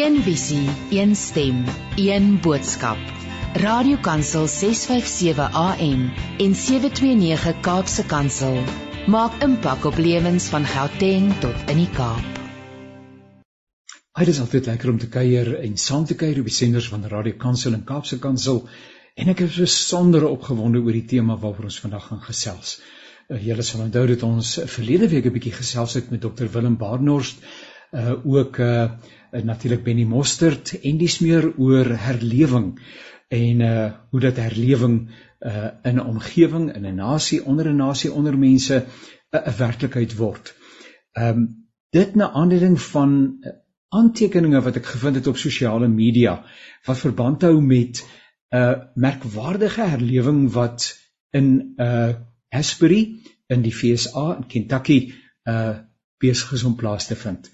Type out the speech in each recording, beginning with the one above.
Een visie, een stem, een boodskap. Radiokansel 657 AM en 729 Kaapse Kansel maak impak op lewens van Gauteng tot in die Kaap. Dit is altyd lekker om te kuier en saam te kuier op die senders van Radio Kansel en Kaapse Kansel en ek is besonder opgewonde oor die tema waaroor ons vandag gaan gesels. Uh, Julle sal onthou dat ons verlede week 'n bietjie gesels het met Dr Willem Barnhorst, uh ook uh natuurlik Benny Mostert en dis meer oor herlewing en uh hoe dat herlewing uh in 'n omgewing, in 'n nasie, onder 'n nasie, onder mense 'n werklikheid word. Ehm um, dit na aanleiding van aantekeninge wat ek gevind het op sosiale media wat verband hou met 'n uh, merkwaardige herlewing wat in uh, Asbury in die FSA in Kentucky uh besig is om plaas te vind.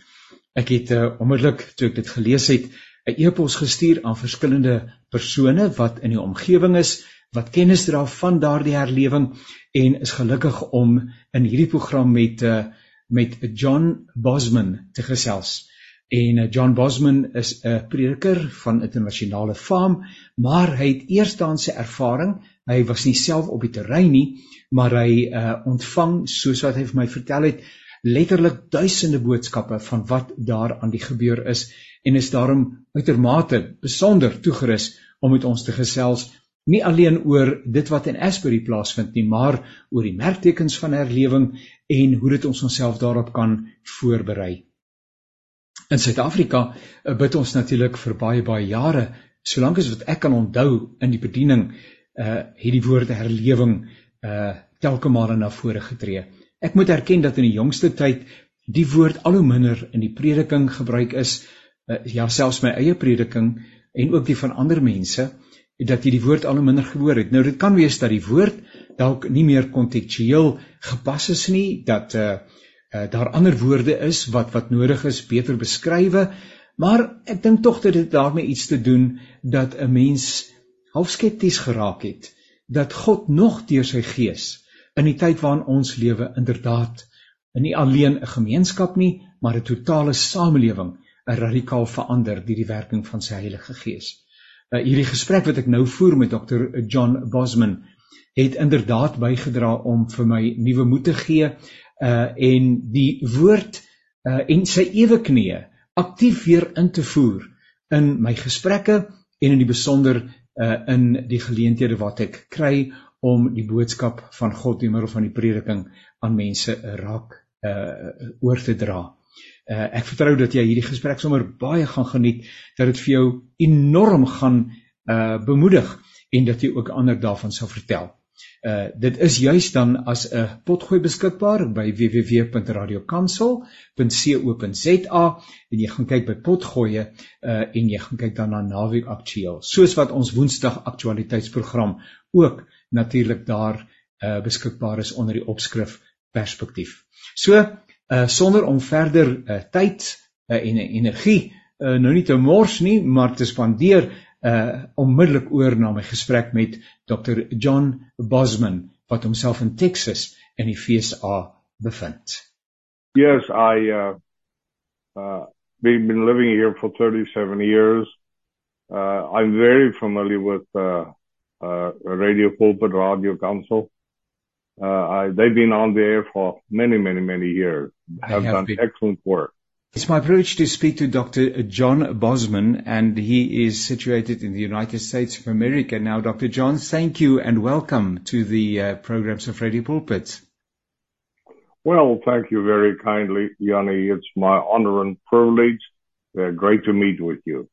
Ek het uh, onmiddellik toe ek dit gelees het, 'n e-pos gestuur aan verskillende persone wat in die omgewing is, wat kennis dra van daardie herlewing en is gelukkig om in hierdie program met uh, met John Bosman te gesels. En uh, John Bosman is 'n prediker van internasionale faam, maar hy het eerstehandse ervaring. Hy was nie self op die terrein nie, maar hy uh, ontvang soos wat hy vir my vertel het letterlik duisende boodskappe van wat daar aan die gebeur is en is daarom uitermate besonder toegerus om met ons te gesels nie alleen oor dit wat in Asbury plaasvind nie maar oor die merktekens van herlewing en hoe dit ons onsself daarop kan voorberei. In Suid-Afrika eh, bid ons natuurlik vir baie baie jare, solank as wat ek kan onthou in die bediening, uh het die woord herlewing uh telke male na vore getree. Ek moet erken dat in die jongste tyd die woord al hoe minder in die prediking gebruik is, uh, ja selfs my eie prediking en ook die van ander mense, dat jy die woord al hoe minder gehoor het. Nou dit kan wees dat die woord dalk nie meer kontekstueel gepas is nie, dat uh, uh daar ander woorde is wat wat nodig is beter beskrywe, maar ek dink tog dat dit daarmee iets te doen dat 'n mens half skepties geraak het dat God nog deur sy gees in die tyd waarin ons lewe inderdaad nie alleen 'n gemeenskap nie, maar 'n totale samelewing 'n radikaal verander deur die werking van sy Heilige Gees. Uh, hierdie gesprek wat ek nou voer met Dr. John Bosman het inderdaad bygedra om vir my nuwe moed te gee uh en die woord uh en sy ewe knieë aktief weer in te voer in my gesprekke en in die besonder uh in die geleenthede wat ek kry om die boodskap van God deur middel van die prediking aan mense raak uh oor te dra. Uh ek vertrou dat jy hierdie gesprek sommer baie gaan geniet, dat dit vir jou enorm gaan uh bemoedig en dat jy ook ander daarvan sal vertel. Uh dit is juis dan as 'n potgooi beskikbaar by www.radiokansel.co.za en jy gaan kyk by potgoeie uh en jy gaan kyk dan na naweek aktueel soos wat ons woensdag aktualiteitsprogram ook natuurlik daar uh, beskikbaar is onder die opskrif perspektief. So uh, sonder om verder uh, tyd uh, en energie uh, nou nie te mors nie, maar te spandeer uh onmiddellik oor na my gesprek met Dr. John Bosman wat homself in Texas in die FSA bevind. Yes, I uh uh we've been living here for 37 years. Uh I'm very familiar with uh Radio Pulpit Radio Council. Uh, I, they've been on the air for many, many, many years. Have, have done been. excellent work. It's my privilege to speak to Dr. John Bosman, and he is situated in the United States of America. Now, Dr. John, thank you and welcome to the uh, programs of Radio Pulpit. Well, thank you very kindly, Jannie. It's my honor and privilege. Uh, great to meet with you.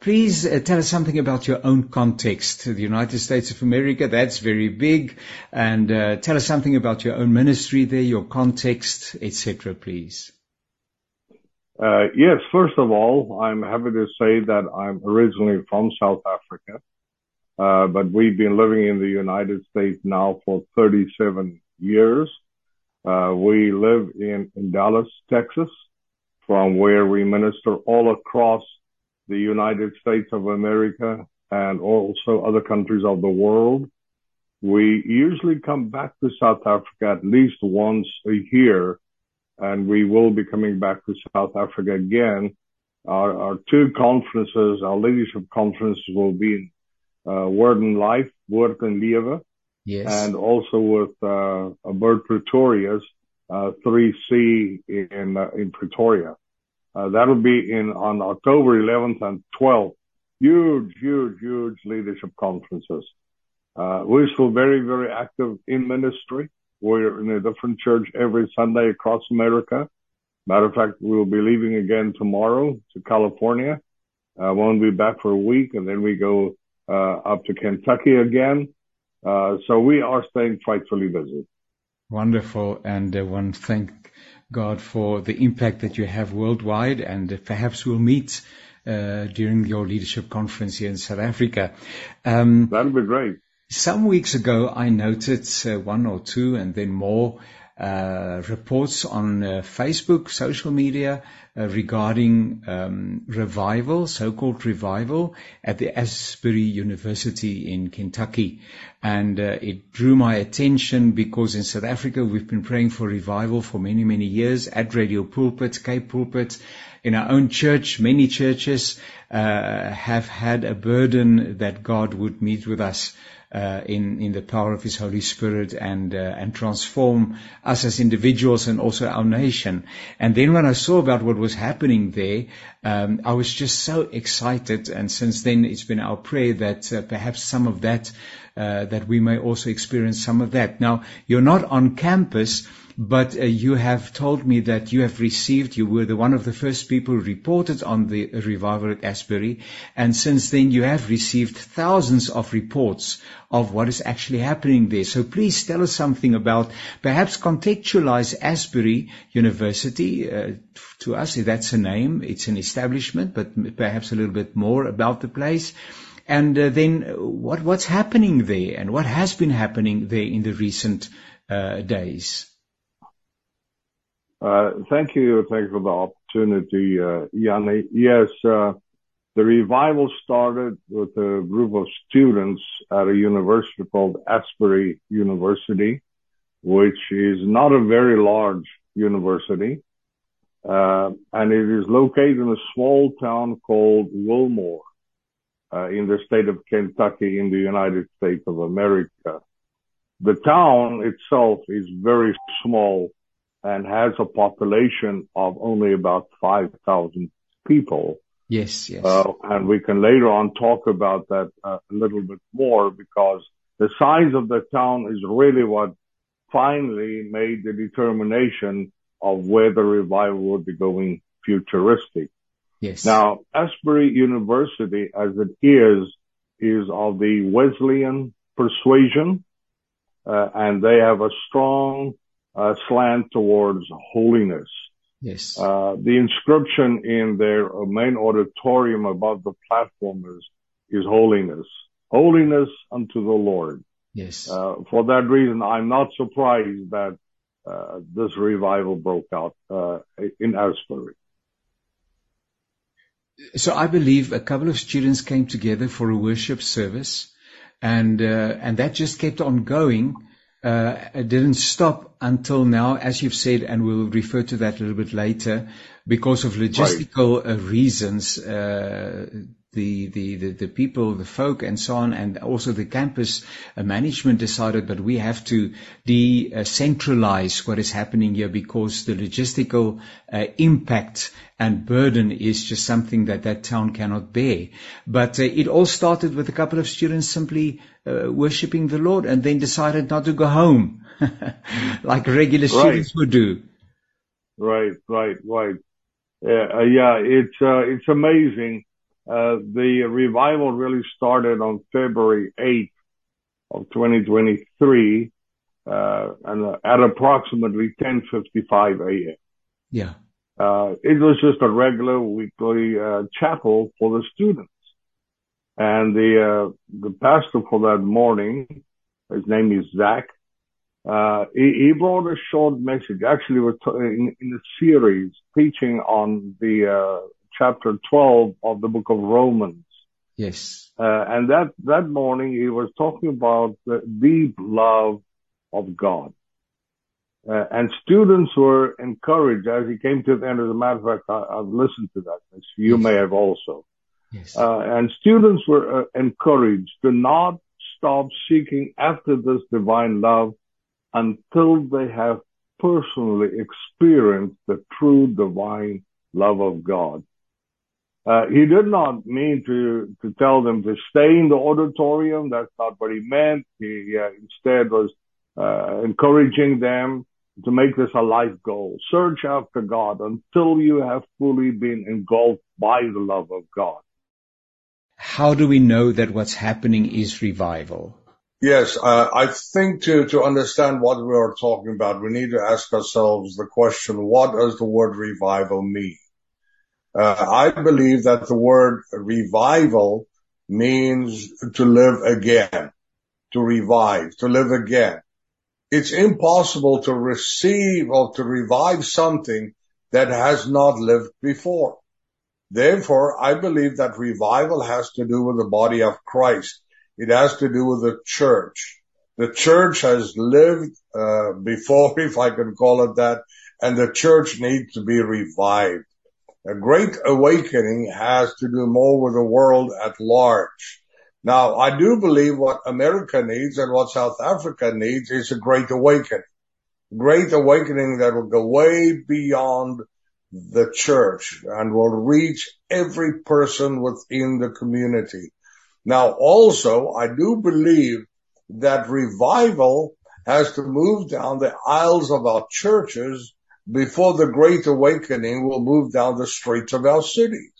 Please uh, tell us something about your own context. The United States of America, that's very big. And uh, tell us something about your own ministry there, your context, etc., please. Uh, yes, first of all, I'm happy to say that I'm originally from South Africa, uh, but we've been living in the United States now for 37 years. Uh, we live in, in Dallas, Texas, from where we minister all across the United States of America and also other countries of the world. We usually come back to South Africa at least once a year, and we will be coming back to South Africa again our, our two conferences, our leadership conferences will be in uh, Word and Life, Word and Yes. and also with uh, Bert Pretorius, uh, 3C in uh, in Pretoria. Uh, that'll be in on October 11th and 12th. Huge, huge, huge leadership conferences. Uh, we're still very, very active in ministry. We're in a different church every Sunday across America. Matter of fact, we'll be leaving again tomorrow to California. Uh, won't be back for a week, and then we go uh, up to Kentucky again. Uh, so we are staying frightfully busy. Wonderful. And to thank God for the impact that you have worldwide. And perhaps we'll meet uh, during your leadership conference here in South Africa. Um, That'll be great. some weeks ago, I noted uh, one or two and then more reports on uh, Facebook, social media uh, regarding um, revival, so-called revival at the Asbury University in Kentucky. And uh, it drew my attention because in South Africa we've been praying for revival for many, many years at Radio Pulpit, Cape Pulpit. In our own church, many churches uh, have had a burden that God would meet with us uh, in in the power of His Holy Spirit and uh, and transform us as individuals and also our nation. And then when I saw about what was happening there, um, I was just so excited. And since then, it's been our prayer that uh, perhaps some of that uh, that we may also experience some of that. Now, you're not on campus. But uh, you have told me that you have received, you were the one of the first people who reported on the revival at Asbury, and since then you have received thousands of reports of what is actually happening there. So please tell us something about, perhaps contextualize Asbury University uh, to us, that's a name, it's an establishment, but perhaps a little bit more about the place. And uh, then what, what's happening there and what has been happening there in the recent uh, days? Uh, thank you. Thank you for the opportunity, uh, Jannie. Yes, uh, the revival started with a group of students at a university called Asbury University, which is not a very large university. And it is located in a small town called Wilmore, uh, in the state of Kentucky in the United States of America. The town itself is very small and has a population of only about 5,000 people. Yes, yes. Uh, and we can later on talk about that uh, a little bit more because the size of the town is really what finally made the determination of where the revival would be going futuristic. yes. Now, Asbury University, as it is, is of the Wesleyan persuasion, uh, and they have a strong slant towards holiness. yes. Uh, the inscription in their main auditorium above the platform is, is holiness. Holiness unto the Lord. yes. Uh, for that reason, I'm not surprised that uh, this revival broke out uh, in Asbury. So I believe a couple of students came together for a worship service, and uh, and that just kept on going. Uh, it didn't stop until now, as you've said, and we'll refer to that a little bit later, because of logistical uh, reasons. The, the, the, the people, the folk and so on, and also the campus uh, management decided that we have to decentralize what is happening here because the logistical uh, impact and burden is just something that that town cannot bear. But uh, it all started with a couple of students simply uh, worshiping the Lord and then decided not to go home like regular students would do. Right, right, right. Yeah, uh, yeah, it's uh, it's amazing. Uh, the revival really started on February 8th of 2023, uh, and at approximately 10:55 a.m. Yeah. Uh, it was just a regular weekly uh, chapel for the students, and the uh, the pastor for that morning, his name is Zach. Uh, he, he brought a short message. Actually, we're t- in, in a series teaching on the uh, chapter 12 of the book of Romans. Yes. Uh, and that, that morning he was talking about the deep love of God. Uh, and students were encouraged as he came to the end. As a matter of fact, I, have listened to that. As you yes. may have also. Yes. Uh, and students were uh, encouraged to not stop seeking after this divine love until they have personally experienced the true divine love of God. Uh, he did not mean to, to tell them to stay in the auditorium. That's not what he meant. He uh, instead was uh, encouraging them to make this a life goal. Search after God until you have fully been engulfed by the love of God. How do we know that what's happening is revival? Yes, uh, I think to, to understand what we are talking about, we need to ask ourselves the question, what does the word revival mean? Uh, I believe that the word revival means to live again, to revive, to live again. It's impossible to receive or to revive something that has not lived before. Therefore, I believe that revival has to do with the body of Christ. It has to do with the church. The church has lived uh, before, if I can call it that, and the church needs to be revived. A great awakening has to do more with the world at large. Now, I do believe what America needs and what South Africa needs is a great awakening. Great awakening that will go way beyond the church and will reach every person within the community. Now also, I do believe that revival has to move down the aisles of our churches before the great awakening will move down the streets of our cities.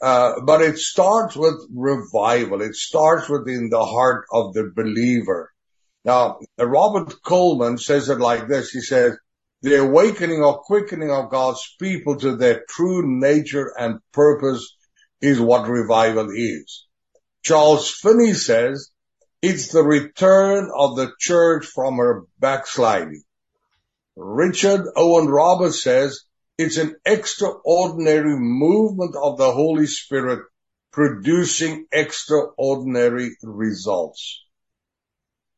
Uh, but it starts with revival. It starts within the heart of the believer. Now, Robert Coleman says it like this. He says, the awakening or quickening of God's people to their true nature and purpose is what revival is. Charles Finney says it's the return of the church from her backsliding. Richard Owen Roberts says it's an extraordinary movement of the Holy Spirit producing extraordinary results.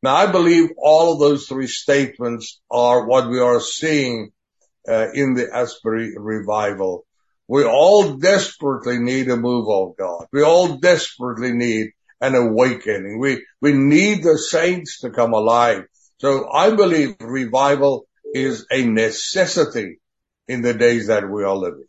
Now, I believe all of those three statements are what we are seeing uh, in the Asbury revival. We all desperately need a move of God. We all desperately need an awakening. We, we need the saints to come alive. So I believe revival is a necessity in the days that we are living.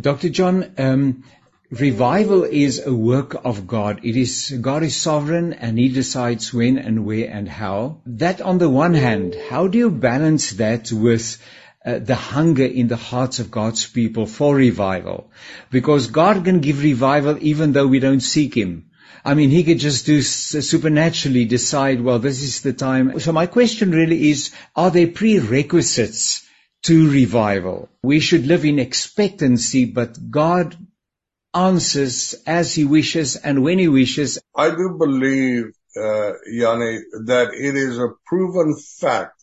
Dr. John, um, revival is a work of God. It is, God is sovereign and He decides when and where and how. That on the one hand, how do you balance that with uh, the hunger in the hearts of God's people for revival? Because God can give revival even though we don't seek Him. I mean, he could just do supernaturally decide, well, this is the time. So my question really is, are there prerequisites to revival? We should live in expectancy, but God answers as he wishes and when he wishes. I do believe, uh, Jannie, that it is a proven fact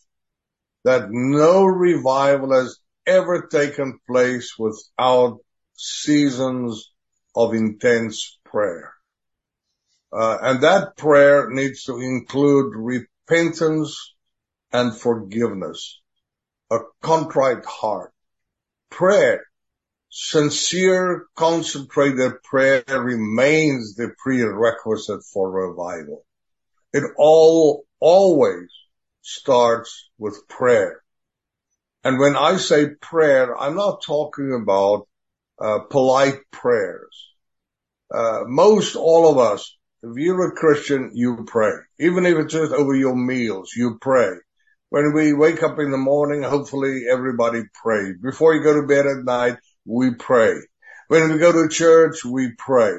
that no revival has ever taken place without seasons of intense prayer. Uh, and that prayer needs to include repentance and forgiveness, a contrite heart, prayer Sincere, concentrated prayer remains the prerequisite for revival. It all, always starts with prayer. And when I say prayer, I'm not talking about uh, polite prayers. Uh, most all of us, if you're a Christian, you pray. Even if it's just over your meals, you pray. When we wake up in the morning, hopefully everybody prays. Before you go to bed at night, we pray. When we go to church, we pray.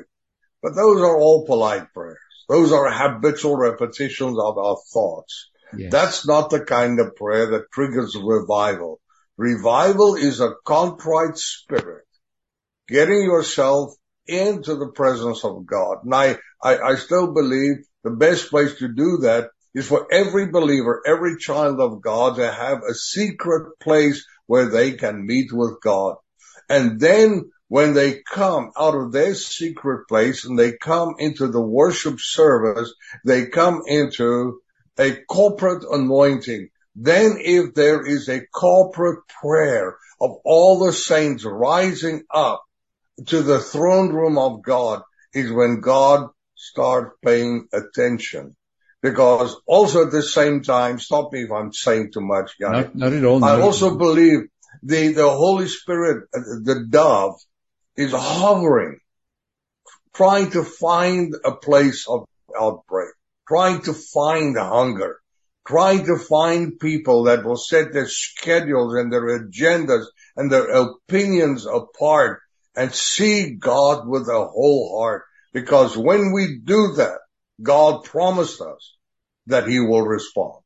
But those are all polite prayers. Those are habitual repetitions of our thoughts. Yes. That's not the kind of prayer that triggers revival. Revival is a contrite spirit, getting yourself into the presence of God. And I, I, I still believe the best place to do that is for every believer, every child of God to have a secret place where they can meet with God. And then when they come out of their secret place and they come into the worship service, they come into a corporate anointing. Then if there is a corporate prayer of all the saints rising up to the throne room of God is when God starts paying attention. Because also at the same time, stop me if I'm saying too much, Not, not at all. I also believe the, the Holy Spirit, uh, the dove is hovering, trying to find a place of outbreak, trying to find hunger, trying to find people that will set their schedules and their agendas and their opinions apart and see God with a whole heart. Because when we do that, God promised us that he will respond.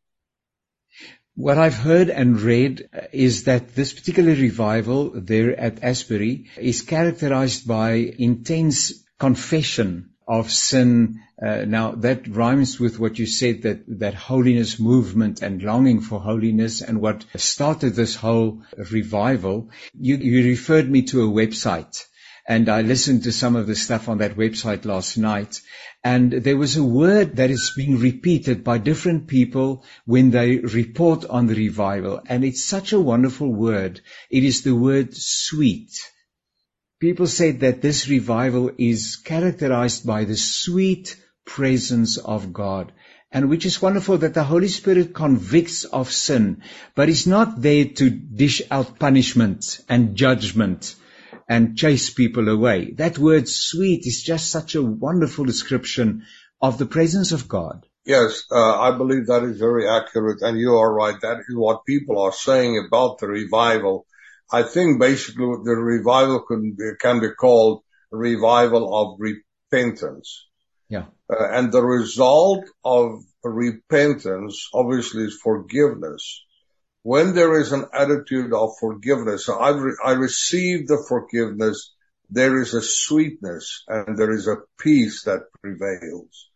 What I've heard and read is that this particular revival there at Asbury is characterized by intense confession of sin. Uh, now that rhymes with what you said that that holiness movement and longing for holiness and what started this whole revival. You, you referred me to a website and I listened to some of the stuff on that website last night. And there was a word that is being repeated by different people when they report on the revival. And it's such a wonderful word. It is the word sweet. People said that this revival is characterized by the sweet presence of God. And which is wonderful that the Holy Spirit convicts of sin, but is not there to dish out punishment and judgment and chase people away. That word sweet is just such a wonderful description of the presence of God. Yes, uh, I believe that is very accurate, and you are right. That is what people are saying about the revival. I think basically the revival can be, can be called revival of repentance. Yeah. Uh, and the result of repentance obviously is forgiveness. When there is an attitude of forgiveness, so I, re- I receive the forgiveness, there is a sweetness and there is a peace that prevails.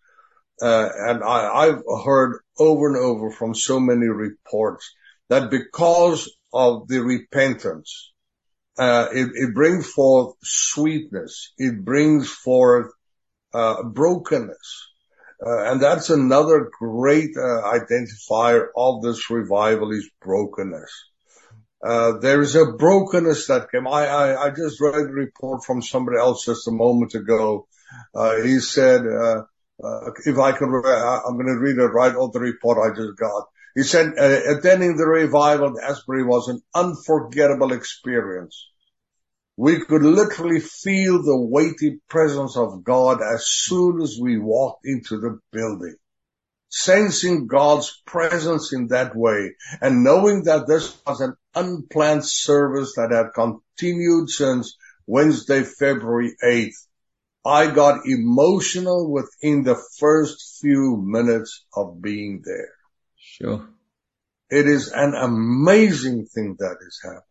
Uh, and I, I've heard over and over from so many reports that because of the repentance, uh, it, it brings forth sweetness. It brings forth uh, brokenness. Uh, and that's another great uh, identifier of this revival is brokenness. Uh, there is a brokenness that came. I, I, I, just read a report from somebody else just a moment ago. Uh, he said, if I can, I'm going to read it right off the report I just got. He said, attending the revival at Asbury was an unforgettable experience. We could literally feel the weighty presence of God as soon as we walked into the building. Sensing God's presence in that way and knowing that this was an unplanned service that had continued since Wednesday, February 8th, I got emotional within the first few minutes of being there. Sure. It is an amazing thing that is happening.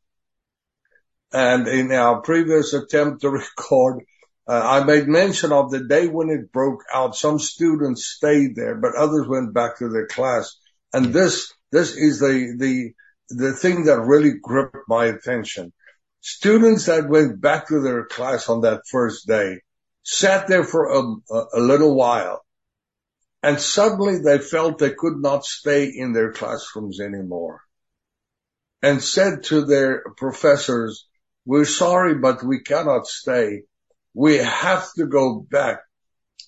And in our previous attempt to record, uh, I made mention of the day when it broke out. Some students stayed there, but others went back to their class. And this, this is the, the, the thing that really gripped my attention. Students that went back to their class on that first day sat there for a, a, a little while and suddenly they felt they could not stay in their classrooms anymore and said to their professors, we're sorry, but we cannot stay. We have to go back.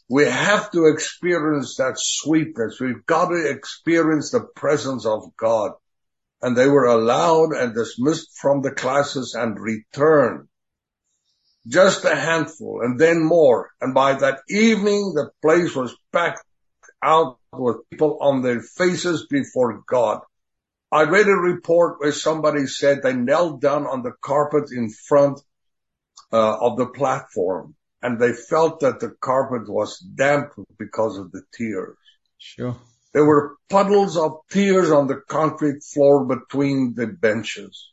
We have to experience that sweetness. We've got to experience the presence of God. And they were allowed and dismissed from the classes and returned. Just a handful and then more. And by that evening, the place was packed out with people on their faces before God. I read a report where somebody said they knelt down on the carpet in front uh, of the platform and they felt that the carpet was damp because of the tears. Sure. There were puddles of tears on the concrete floor between the benches.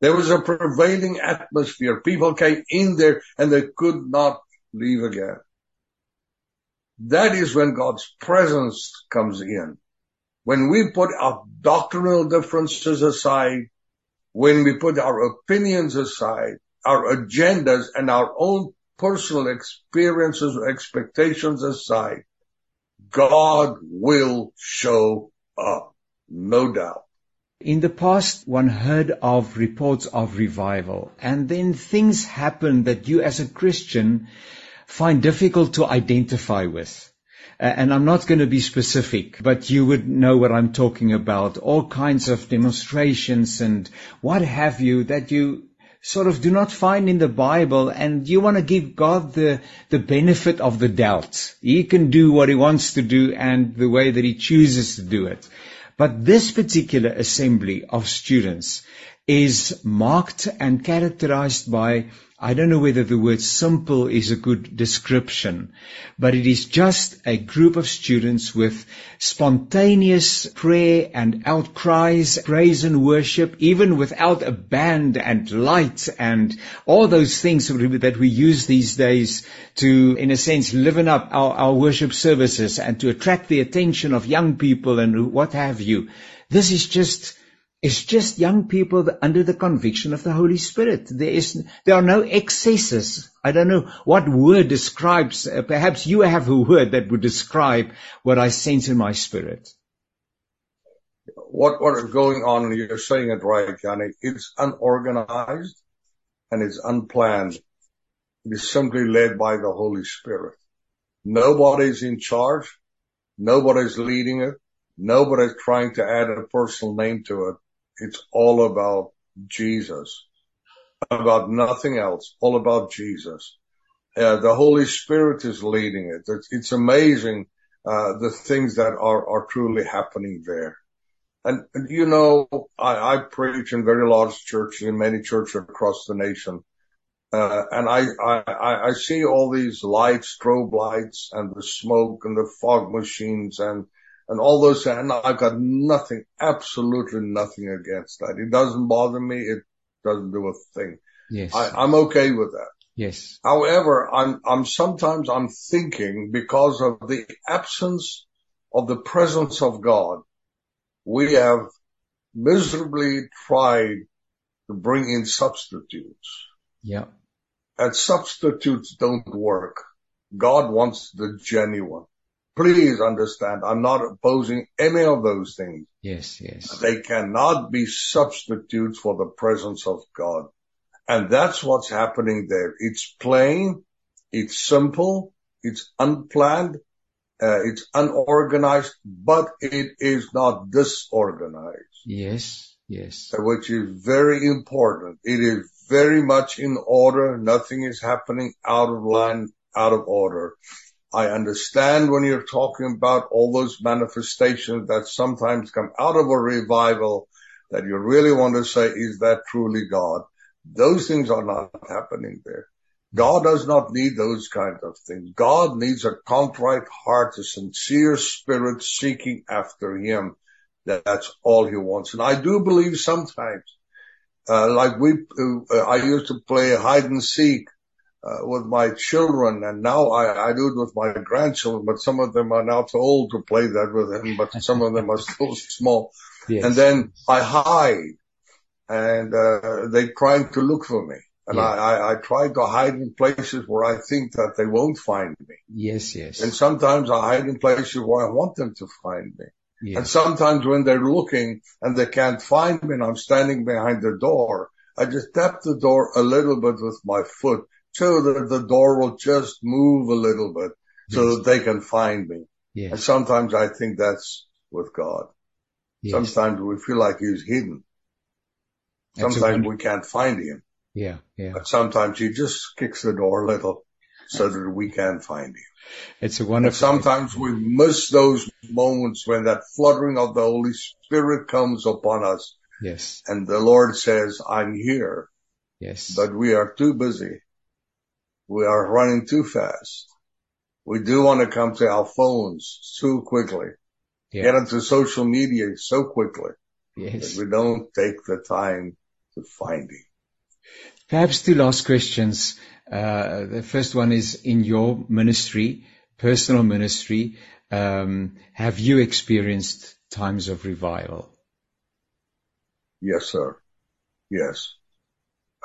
There was a prevailing atmosphere. People came in there and they could not leave again. That is when God's presence comes in when we put our doctrinal differences aside, when we put our opinions aside, our agendas and our own personal experiences or expectations aside, God will show up. No doubt. In the past, one heard of reports of revival, and then things happen that you as a Christian find difficult to identify with. And I'm not going to be specific, but you would know what I'm talking about. All kinds of demonstrations and what have you that you sort of do not find in the Bible and you want to give God the, the benefit of the doubt. He can do what he wants to do and the way that he chooses to do it. But this particular assembly of students is marked and characterized by I don't know whether the word simple is a good description, but it is just a group of students with spontaneous prayer and outcries, praise and worship, even without a band and light and all those things that we use these days to, in a sense, liven up our, our worship services and to attract the attention of young people and what have you. This is just it's just young people under the conviction of the Holy Spirit. There is, there are no excesses. I don't know what word describes, uh, perhaps you have a word that would describe what I sense in my spirit. What, what is going on, you're saying it right, Jannie, it's unorganized and it's unplanned. It is simply led by the Holy Spirit. Nobody's in charge. Nobody's leading it. Nobody's trying to add a personal name to it. It's all about Jesus, about nothing else, all about Jesus. Uh, the Holy Spirit is leading it. It's, it's amazing, uh, the things that are, are truly happening there. And, and you know, I, I, preach in very large churches, in many churches across the nation. Uh, and I, I, I see all these lights, strobe lights and the smoke and the fog machines and and all those, and I've got nothing, absolutely nothing against that. It doesn't bother me. It doesn't do a thing. Yes. I, am okay with that. Yes. However, I'm, I'm sometimes I'm thinking because of the absence of the presence of God, we have miserably tried to bring in substitutes. Yeah. And substitutes don't work. God wants the genuine. Please understand, I'm not opposing any of those things. Yes, yes. They cannot be substitutes for the presence of God. And that's what's happening there. It's plain, it's simple, it's unplanned, uh, it's unorganized, but it is not disorganized. Yes, yes. Which is very important. It is very much in order. Nothing is happening out of line, out of order. I understand when you're talking about all those manifestations that sometimes come out of a revival that you really want to say, is that truly God? Those things are not happening there. God does not need those kinds of things. God needs a contrite heart, a sincere spirit seeking after him. That's all he wants. And I do believe sometimes, uh, like we, uh, I used to play hide and seek uh, with my children, and now I, I do it with my grandchildren. But some of them are now too old to play that with them, but some of them are still small. Yes. And then I hide, and uh, they trying to look for me. And yeah. I, I, I try to hide in places where I think that they won't find me. Yes, yes. And sometimes I hide in places where I want them to find me. Yes. And sometimes when they're looking and they can't find me and I'm standing behind the door, I just tap the door a little bit with my foot so that the door will just move a little bit so that they can find me. Yes. And sometimes I think that's with God. Yes. Sometimes we feel like he's hidden. Sometimes we can't find him. Yeah, yeah. But sometimes he just kicks the door a little so that we can find him. It's a wonderful. And sometimes we miss those moments when that fluttering of the Holy Spirit comes upon us. Yes. And the Lord says, I'm here. Yes. But we are too busy we are running too fast. We do want to come to our phones too quickly. Yeah. Get into social media so quickly. Yes. That we don't take the time to find it. Perhaps two last questions. Uh, the first one is in your ministry, personal ministry, um, have you experienced times of revival? Yes, sir. Yes.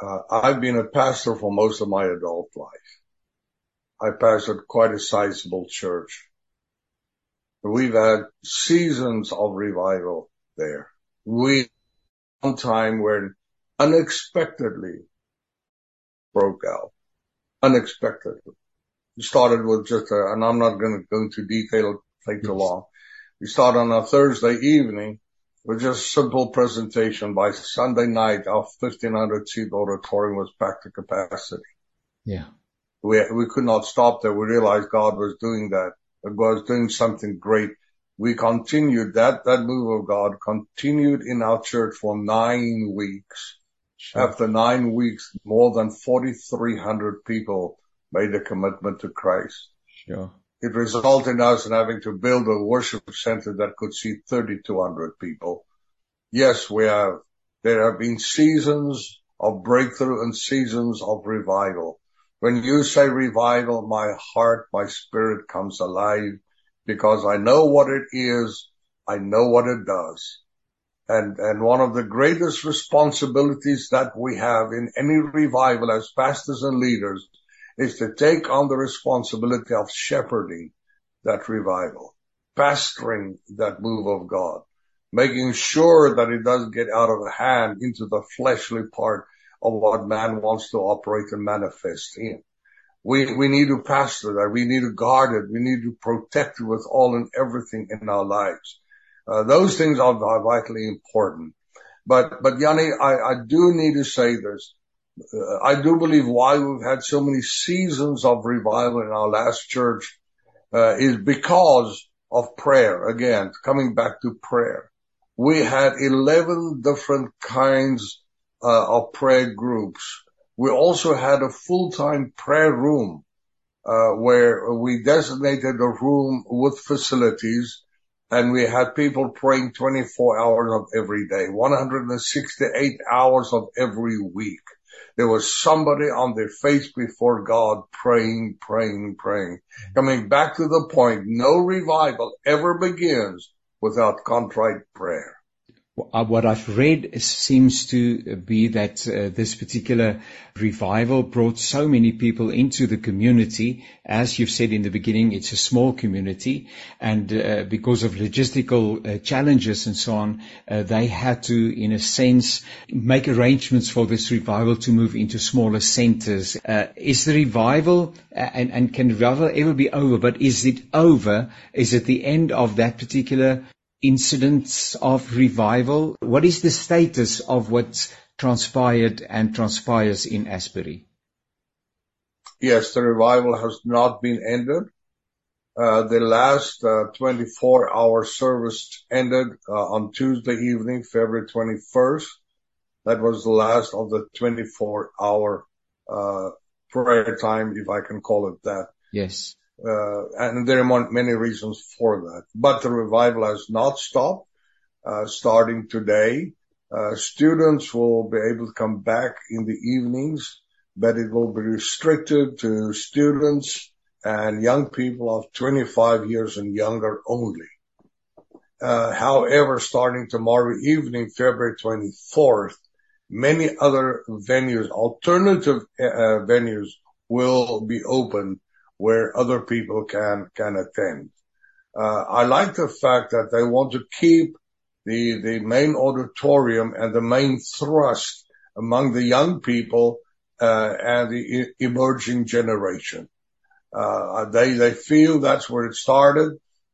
Uh, I've been a pastor for most of my adult life. I pastored quite a sizable church. We've had seasons of revival there. We one time when unexpectedly broke out. Unexpectedly. We started with just a, and I'm not going to go into detail, take too long. We started on a Thursday evening with just simple presentation. By Sunday night, our 1500 seat auditorium was back to capacity. Yeah. We, we could not stop there. We realized God was doing that. God was doing something great. We continued that, that move of God continued in our church for nine weeks. Sure. After nine weeks, more than 4,300 people made a commitment to Christ. Sure. It resulted in us in having to build a worship center that could seat 3,200 people. Yes, we have, there have been seasons of breakthrough and seasons of revival. When you say revival, my heart, my spirit comes alive because I know what it is. I know what it does. And, and one of the greatest responsibilities that we have in any revival as pastors and leaders is to take on the responsibility of shepherding that revival, pastoring that move of God, making sure that it doesn't get out of hand into the fleshly part of what man wants to operate and manifest in. We, we need to pastor that. We need to guard it. We need to protect it with all and everything in our lives. Uh, those things are, are, vitally important. But, but Jannie, I, I do need to say this. I do believe why we've had so many seasons of revival in our last church uh, is because of prayer. Again, coming back to prayer. We had 11 different kinds uh, of prayer groups. We also had a full-time prayer room, uh, where we designated a room with facilities and we had people praying 24 hours of every day, 168 hours of every week. There was somebody on their face before God praying, praying, praying. Coming back to the point, no revival ever begins without contrite prayer. Uh, what I've read seems to be that uh, this particular revival brought so many people into the community. As you've said in the beginning, it's a small community, and uh, because of logistical uh, challenges and so on, uh, they had to, in a sense, make arrangements for this revival to move into smaller centers. Uh, is the revival, and, and can revival ever be over? But is it over? Is it the end of that particular incidents of revival? What is the status of what transpired and transpires in Asbury? Yes, the revival has not been ended. Uh, the last uh, 24 hour service ended uh, on Tuesday evening, February 21st. That was the last of the 24 hour uh, prayer time, if I can call it that. Yes. Uh, and there are many reasons for that. But the revival has not stopped. Uh, starting today, uh, students will be able to come back in the evenings, but it will be restricted to students and young people of 25 years and younger only. However, starting tomorrow evening, February 24th, many other venues, alternative venues will be open where other people can, can attend. Uh, I like the fact that they want to keep the, the main auditorium and the main thrust among the young people, uh, and the emerging generation. Uh, they, they feel that's where it started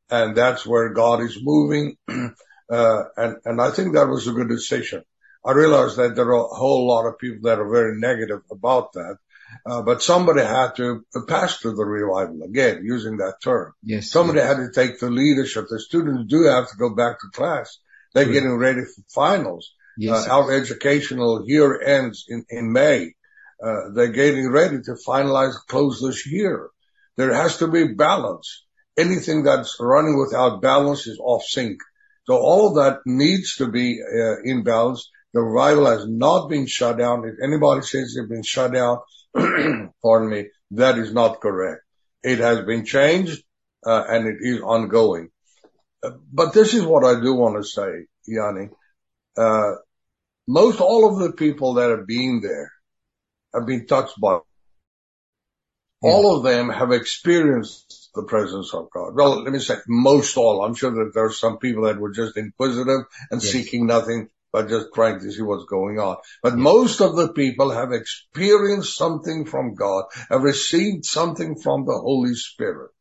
and that's where God is moving. uh, and, and I think that was a good decision. I realize that there are a whole lot of people that are very negative about that. Uh, but somebody had to pastor the revival again, using that term. Yes. Somebody yes. had to take the leadership. The students do have to go back to class. They're True. getting ready for finals. Yes. Uh, our educational year ends in, in May. Uh, they're getting ready to finalize, close this year. There has to be balance. Anything that's running without balance is off sync. So all of that needs to be uh, in balance. The revival has not been shut down. If anybody says it's been shut down, pardon me, that is not correct. It has been changed, uh, and it is ongoing. But this is what I do want to say, Jannie. Uh, most all of the people that have been there have been touched by all of them have experienced the presence of God. Well, let me say most all. I'm sure that there are some people that were just inquisitive and yes. seeking nothing. By just trying to see what's going on. But most of the people have experienced something from God, have received something from the Holy Spirit.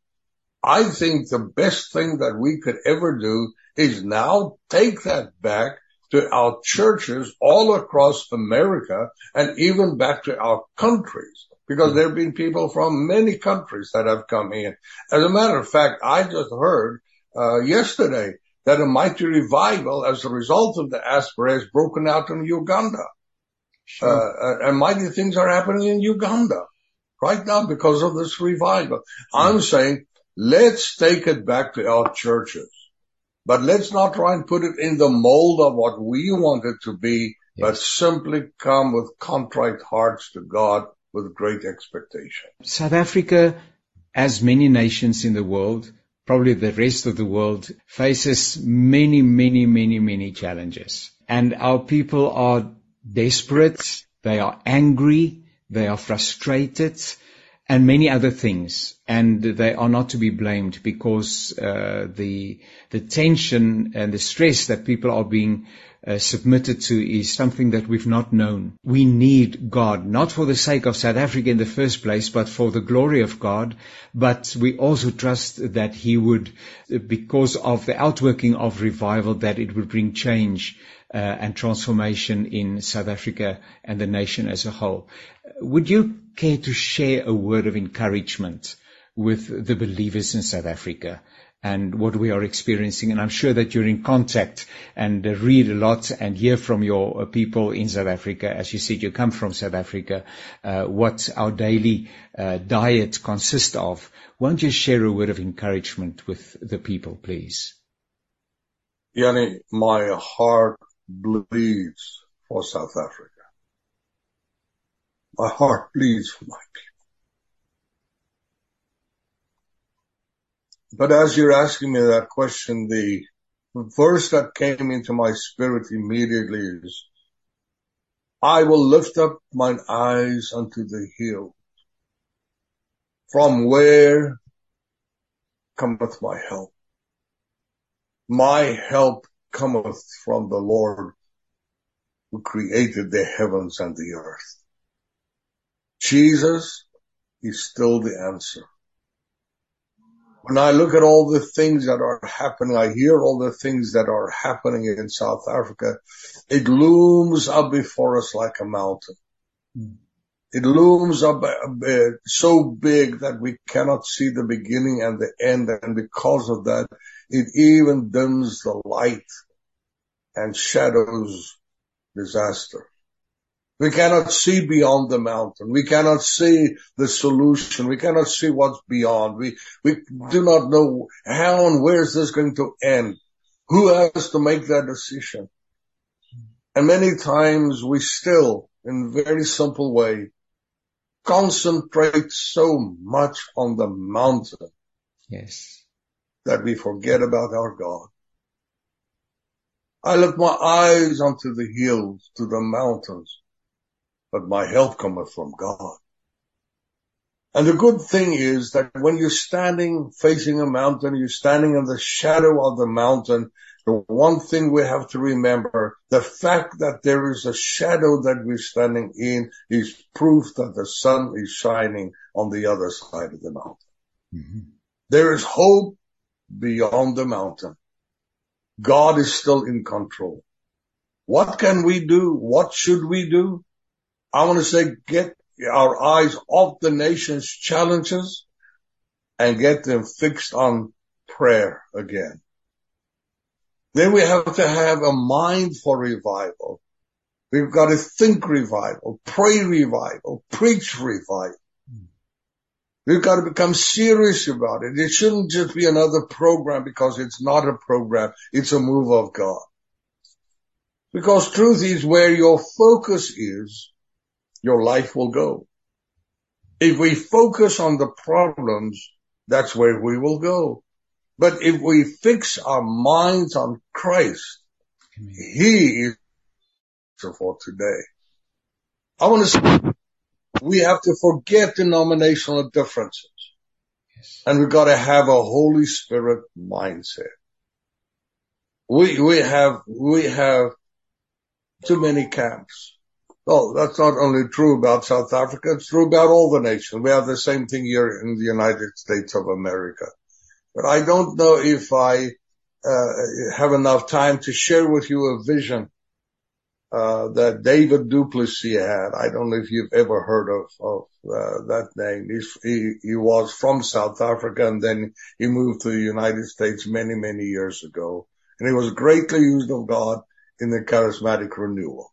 I think the best thing that we could ever do is now take that back to our churches all across America and even back to our countries because there have been people from many countries that have come in. As a matter of fact, I just heard uh, yesterday that a mighty revival as a result of the Asbury has broken out in Uganda. Sure. Uh, uh, and mighty things are happening in Uganda right now because of this revival. I'm saying let's take it back to our churches, but let's not try and put it in the mold of what we want it to be, yes. but simply come with contrite hearts to God with great expectation. South Africa, as many nations in the world, probably the rest of the world, faces many, many, many, many challenges. And our people are desperate, they are angry, they are frustrated, and many other things. And they are not to be blamed because uh, the the tension and the stress that people are being uh, submitted to is something that we've not known. We need God, not for the sake of South Africa in the first place, but for the glory of God. But we also trust that He would, because of the outworking of revival, that it would bring change uh, and transformation in South Africa and the nation as a whole. Would you care to share a word of encouragement with the believers in South Africa? And what we are experiencing. And I'm sure that you're in contact and read a lot and hear from your uh, people in South Africa. As you said, you come from South Africa, uh, what our daily uh, diet consists of. Won't you share a word of encouragement with the people, please? Jannie, my heart bleeds for South Africa. My heart bleeds for my people. But as you're asking me that question, the verse that came into my spirit immediately is, I will lift up mine eyes unto the hill. From where cometh my help? My help cometh from the Lord who created the heavens and the earth. Jesus is still the answer when I look at all the things that are happening, I hear all the things that are happening in South Africa, it looms up before us like a mountain. It looms up uh, so big that we cannot see the beginning and the end. And because of that, it even dims the light and shadows disaster. We cannot see beyond the mountain. We cannot see the solution. We cannot see what's beyond. We, we do not know how and where is this going to end. Who has to make that decision? And many times we still, in very simple way, concentrate so much on the mountain. Yes. That we forget about our God. I lift my eyes onto the hills, to the mountains but my help cometh from God. And the good thing is that when you're standing facing a mountain, you're standing in the shadow of the mountain, the one thing we have to remember, the fact that there is a shadow that we're standing in is proof that the sun is shining on the other side of the mountain. Mm-hmm. There is hope beyond the mountain. God is still in control. What can we do? What should we do? I want to say get our eyes off the nation's challenges and get them fixed on prayer again. Then we have to have a mind for revival. We've got to think revival, pray revival, preach revival. We've got to become serious about it. It shouldn't just be another program because it's not a program. It's a move of God. Because truth is where your focus is, your life will go. If we focus on the problems, that's where we will go. But if we fix our minds on Christ, He is for today. I want to say we have to forget denominational differences. Yes. And we've got to have a Holy Spirit mindset. We, we have, we have too many camps. Well, that's not only true about South Africa, it's true about all the nations. We have the same thing here in the United States of America. But I don't know if I uh, have enough time to share with you a vision uh, that David du Plessis had. I don't know if you've ever heard of, of uh, that name. He, he was from South Africa and then he moved to the United States many, many years ago. And he was greatly used of God in the charismatic renewal.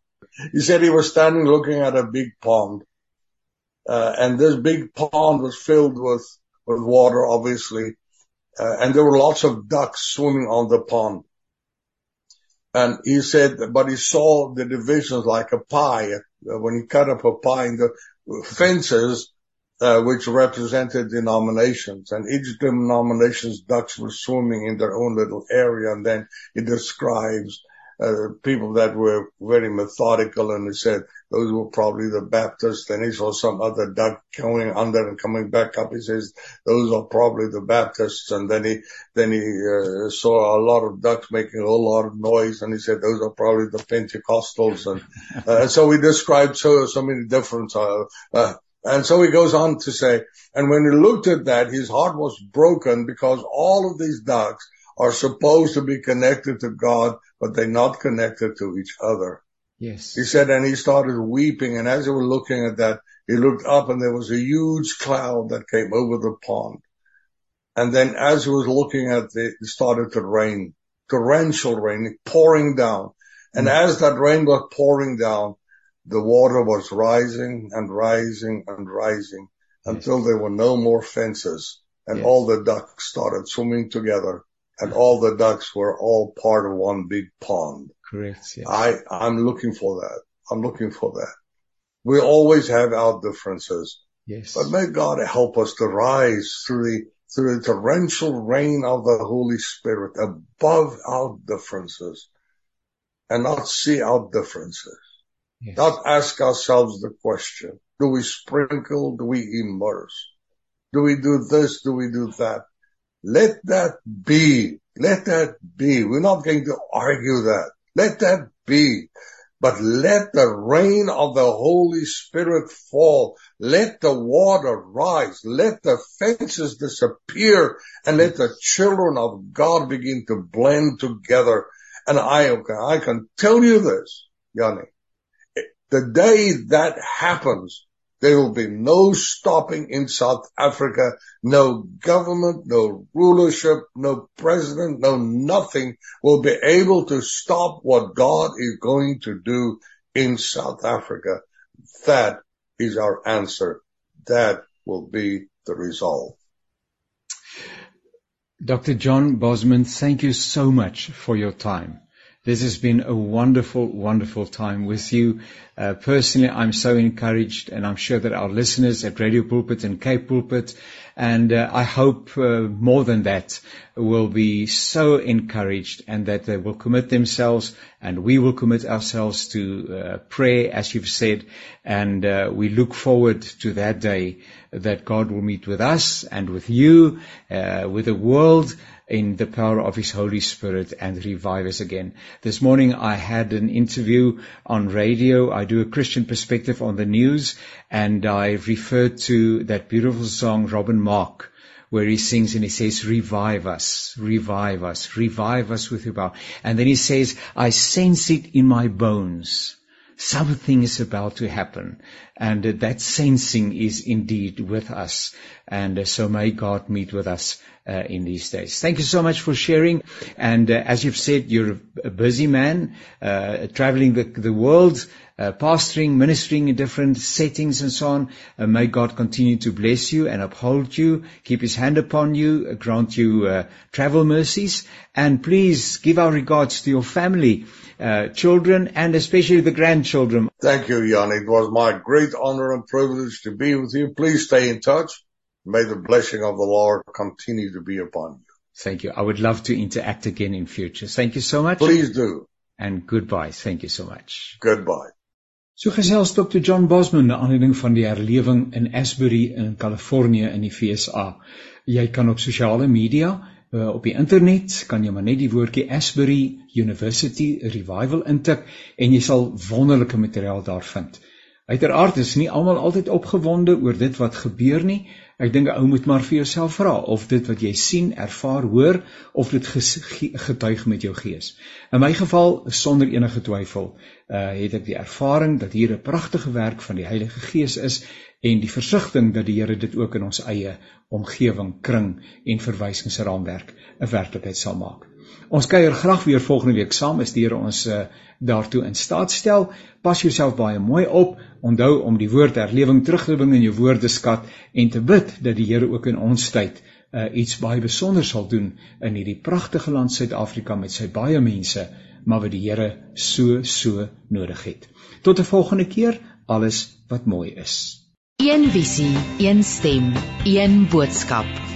He said he was standing looking at a big pond. Uh, and this big pond was filled with, with water, obviously. Uh, and there were lots of ducks swimming on the pond. And he said, but he saw the divisions like a pie. Uh, when he cut up a pie in the fences, uh, which represented denominations and each denomination's ducks were swimming in their own little area. And then he describes people that were very methodical and he said those were probably the Baptists. Then he saw some other duck going under and coming back up. He says those are probably the Baptists. And then he, then he uh, saw a lot of ducks making a whole lot of noise and he said those are probably the Pentecostals. And, uh, so he described so, so many different, uh, uh, and so he goes on to say, and when he looked at that, his heart was broken because all of these ducks are supposed to be connected to God, but they're not connected to each other. Yes. He said, and he started weeping. And as he was looking at that, he looked up and there was a huge cloud that came over the pond. And then as he was looking at it, it started to rain, torrential rain, pouring down. And mm-hmm. as that rain was pouring down, the water was rising and rising and rising yes. until there were no more fences and yes. all the ducks started swimming together and all the ducks were all part of one big pond. Correct. Yes. I, I'm looking for that. I'm looking for that. We always have our differences. Yes. But may God help us to rise through the, through the torrential rain of the Holy Spirit above our differences and not see our differences. Yes. Not ask ourselves the question, do we sprinkle? Do we immerse? Do we do this? Do we do that? Let that be. Let that be. We're not going to argue that. Let that be. But let the rain of the Holy Spirit fall. Let the water rise. Let the fences disappear and let the children of God begin to blend together. And I, I can tell you this, Jannie, the day that happens, there will be no stopping in South Africa, no government, no rulership, no president, no nothing will be able to stop what God is going to do in South Africa. That is our answer. That will be the resolve. Dr. John Bosman, thank you so much for your time. This has been a wonderful, wonderful time with you. Uh, personally, I'm so encouraged, and I'm sure that our listeners at Radio Pulpit and Cape Pulpit, and uh, I hope uh, more than that, will be so encouraged and that they will commit themselves, and we will commit ourselves to uh, prayer, as you've said, and uh, we look forward to that day that God will meet with us and with you, uh, with the world, in the power of His Holy Spirit and revive us again. This morning I had an interview on radio. I do a Christian perspective on the news and I refer to that beautiful song, Robin Mark, where he sings and he says, revive us, revive us, revive us with your power. And then he says, I sense it in my bones. Something is about to happen. And that sensing is indeed with us. And so may God meet with us uh, in these days. Thank you so much for sharing. And uh, as you've said, you're a busy man, uh, traveling the, the world, uh, pastoring, ministering in different settings and so on. Uh, may God continue to bless you and uphold you, keep His hand upon you, uh, grant you travel mercies, and please give our regards to your family. Uh, children and especially the grandchildren. Thank you, Jan. It was my great honor and privilege to be with you. Please stay in touch. May the blessing of the Lord continue to be upon you. Thank you. I would love to interact again in future. Thank you so much. Please do. And goodbye. Thank you so much. Goodbye. So gesels Dr. John Bosman na aanleiding van die herlewing in Asbury in Kalifornië in die VSA. Jy kan op sosiale media uh, op die internet kan jy maar net die woordjie Asbury University Revival intik en jy sal wonderlike materiaal daar vind. Uiteraard is nie almal altyd opgewonde oor dit wat gebeur nie. Ek dink 'n ou moet maar vir jouself vra of dit wat jy sien, ervaar, hoor of dit getuig met jou gees. In my geval, sonder enige twyfel, uh het ek die ervaring dat hier 'n pragtige werk van die Heilige Gees is en die versigtiging dat die Here dit ook in ons eie omgewing, kring en verwysingsraamwerk 'n werklikheid sal maak. Ons kuier graag weer volgende week saam as die Here ons uh, daartoe in staat stel. Pas jouself baie mooi op. Onthou om die woord herlewing terug te bring in jou woordeskat en te bid dat die Here ook in ons tyd uh, iets baie besonder sal doen in hierdie pragtige land Suid-Afrika met sy baie mense, maar wat die Here so so nodig het. Tot 'n volgende keer, alles wat mooi is. Een visie, een stem, een boodskap.